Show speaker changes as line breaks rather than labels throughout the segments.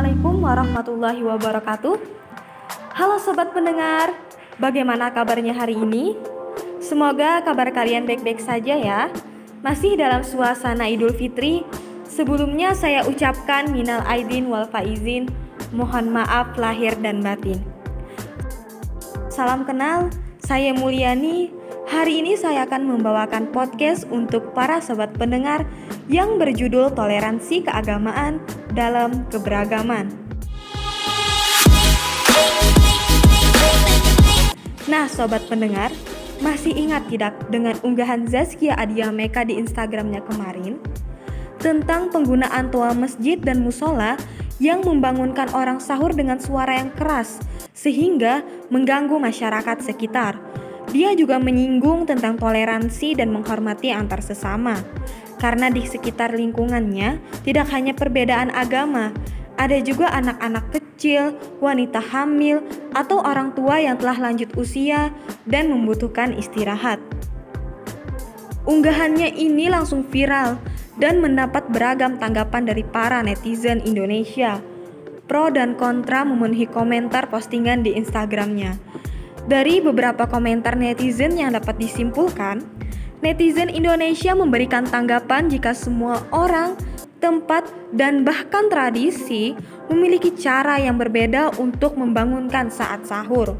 Assalamualaikum warahmatullahi wabarakatuh. Halo sobat pendengar, bagaimana kabarnya hari ini? Semoga kabar kalian baik-baik saja ya. Masih dalam suasana Idul Fitri. Sebelumnya saya ucapkan minal aidin wal faizin, mohon maaf lahir dan batin. Salam kenal, saya Mulyani. Hari ini saya akan membawakan podcast untuk para sobat pendengar yang berjudul Toleransi Keagamaan dalam Keberagaman. Nah, sobat pendengar, masih ingat tidak dengan unggahan Zaskia Adia Meka di Instagramnya kemarin tentang penggunaan toa masjid dan musola yang membangunkan orang sahur dengan suara yang keras sehingga mengganggu masyarakat sekitar. Dia juga menyinggung tentang toleransi dan menghormati antar sesama. Karena di sekitar lingkungannya tidak hanya perbedaan agama, ada juga anak-anak kecil, wanita hamil, atau orang tua yang telah lanjut usia dan membutuhkan istirahat. Unggahannya ini langsung viral dan mendapat beragam tanggapan dari para netizen Indonesia. Pro dan kontra memenuhi komentar postingan di Instagramnya. Dari beberapa komentar netizen yang dapat disimpulkan, netizen Indonesia memberikan tanggapan jika semua orang, tempat, dan bahkan tradisi memiliki cara yang berbeda untuk membangunkan saat sahur.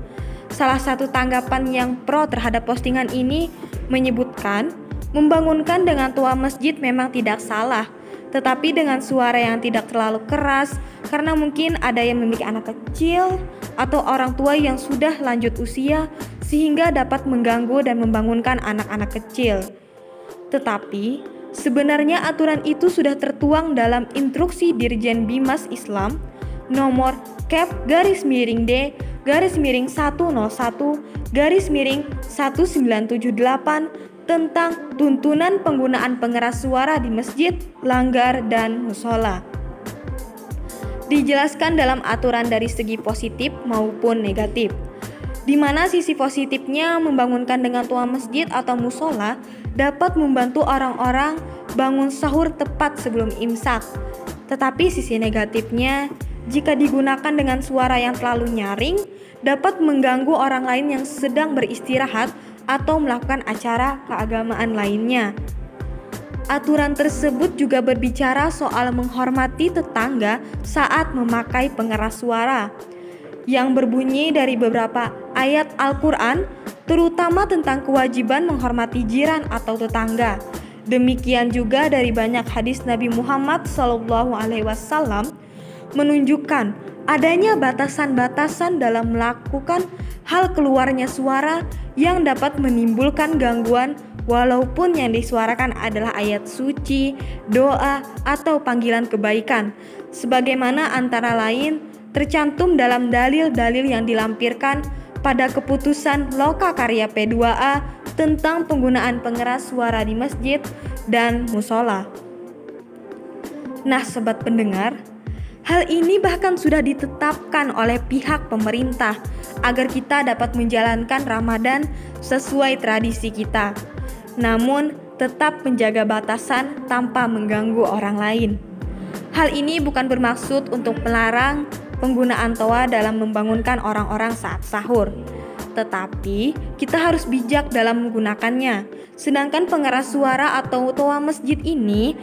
Salah satu tanggapan yang pro terhadap postingan ini menyebutkan, membangunkan dengan tua masjid memang tidak salah, tetapi dengan suara yang tidak terlalu keras karena mungkin ada yang memiliki anak kecil atau orang tua yang sudah lanjut usia sehingga dapat mengganggu dan membangunkan anak-anak kecil. Tetapi, sebenarnya aturan itu sudah tertuang dalam instruksi Dirjen Bimas Islam nomor Cap garis miring D garis miring 101 garis miring 1978 tentang tuntunan penggunaan pengeras suara di masjid, langgar, dan musola dijelaskan dalam aturan dari segi positif maupun negatif. Di mana sisi positifnya membangunkan dengan tua masjid atau musola dapat membantu orang-orang bangun sahur tepat sebelum imsak. Tetapi sisi negatifnya, jika digunakan dengan suara yang terlalu nyaring, dapat mengganggu orang lain yang sedang beristirahat atau melakukan acara keagamaan lainnya. Aturan tersebut juga berbicara soal menghormati tetangga saat memakai pengeras suara yang berbunyi dari beberapa ayat Al-Quran, terutama tentang kewajiban menghormati jiran atau tetangga. Demikian juga dari banyak hadis Nabi Muhammad SAW menunjukkan adanya batasan-batasan dalam melakukan hal keluarnya suara yang dapat menimbulkan gangguan walaupun yang disuarakan adalah ayat suci, doa, atau panggilan kebaikan, sebagaimana antara lain tercantum dalam dalil-dalil yang dilampirkan pada keputusan Loka Karya P2A tentang penggunaan pengeras suara di masjid dan musola. Nah, sobat pendengar, hal ini bahkan sudah ditetapkan oleh pihak pemerintah agar kita dapat menjalankan Ramadan sesuai tradisi kita namun tetap menjaga batasan tanpa mengganggu orang lain. Hal ini bukan bermaksud untuk melarang penggunaan toa dalam membangunkan orang-orang saat sahur, tetapi kita harus bijak dalam menggunakannya. Sedangkan pengeras suara atau toa masjid ini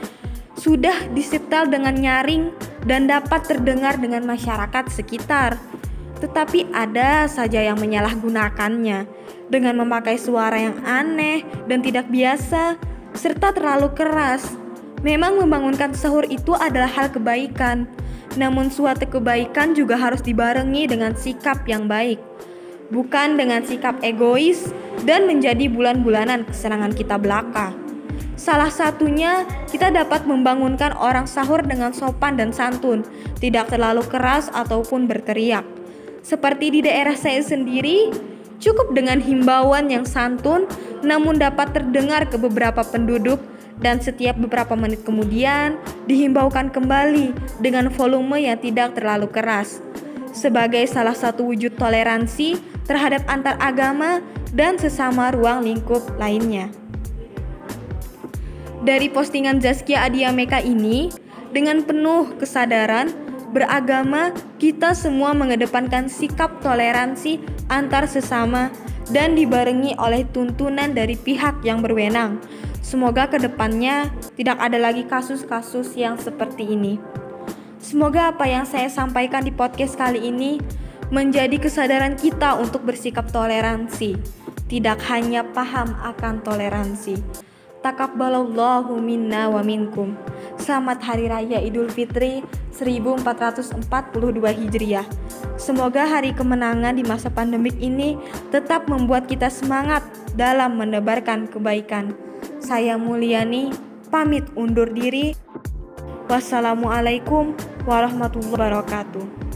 sudah disetel dengan nyaring dan dapat terdengar dengan masyarakat sekitar. Tetapi ada saja yang menyalahgunakannya dengan memakai suara yang aneh dan tidak biasa, serta terlalu keras. Memang membangunkan sahur itu adalah hal kebaikan, namun suatu kebaikan juga harus dibarengi dengan sikap yang baik, bukan dengan sikap egois dan menjadi bulan-bulanan kesenangan kita belaka. Salah satunya, kita dapat membangunkan orang sahur dengan sopan dan santun, tidak terlalu keras ataupun berteriak. Seperti di daerah saya sendiri, cukup dengan himbauan yang santun namun dapat terdengar ke beberapa penduduk dan setiap beberapa menit kemudian dihimbaukan kembali dengan volume yang tidak terlalu keras sebagai salah satu wujud toleransi terhadap antar agama dan sesama ruang lingkup lainnya. Dari postingan Zaskia Adia Meka ini, dengan penuh kesadaran beragama, kita semua mengedepankan sikap toleransi antar sesama dan dibarengi oleh tuntunan dari pihak yang berwenang. Semoga ke depannya tidak ada lagi kasus-kasus yang seperti ini. Semoga apa yang saya sampaikan di podcast kali ini menjadi kesadaran kita untuk bersikap toleransi, tidak hanya paham akan toleransi. Takabbalallahu minna wa minkum. Selamat Hari Raya Idul Fitri 1442 Hijriah. Semoga hari kemenangan di masa pandemik ini tetap membuat kita semangat dalam menebarkan kebaikan. Saya Mulyani pamit undur diri. Wassalamualaikum warahmatullahi wabarakatuh.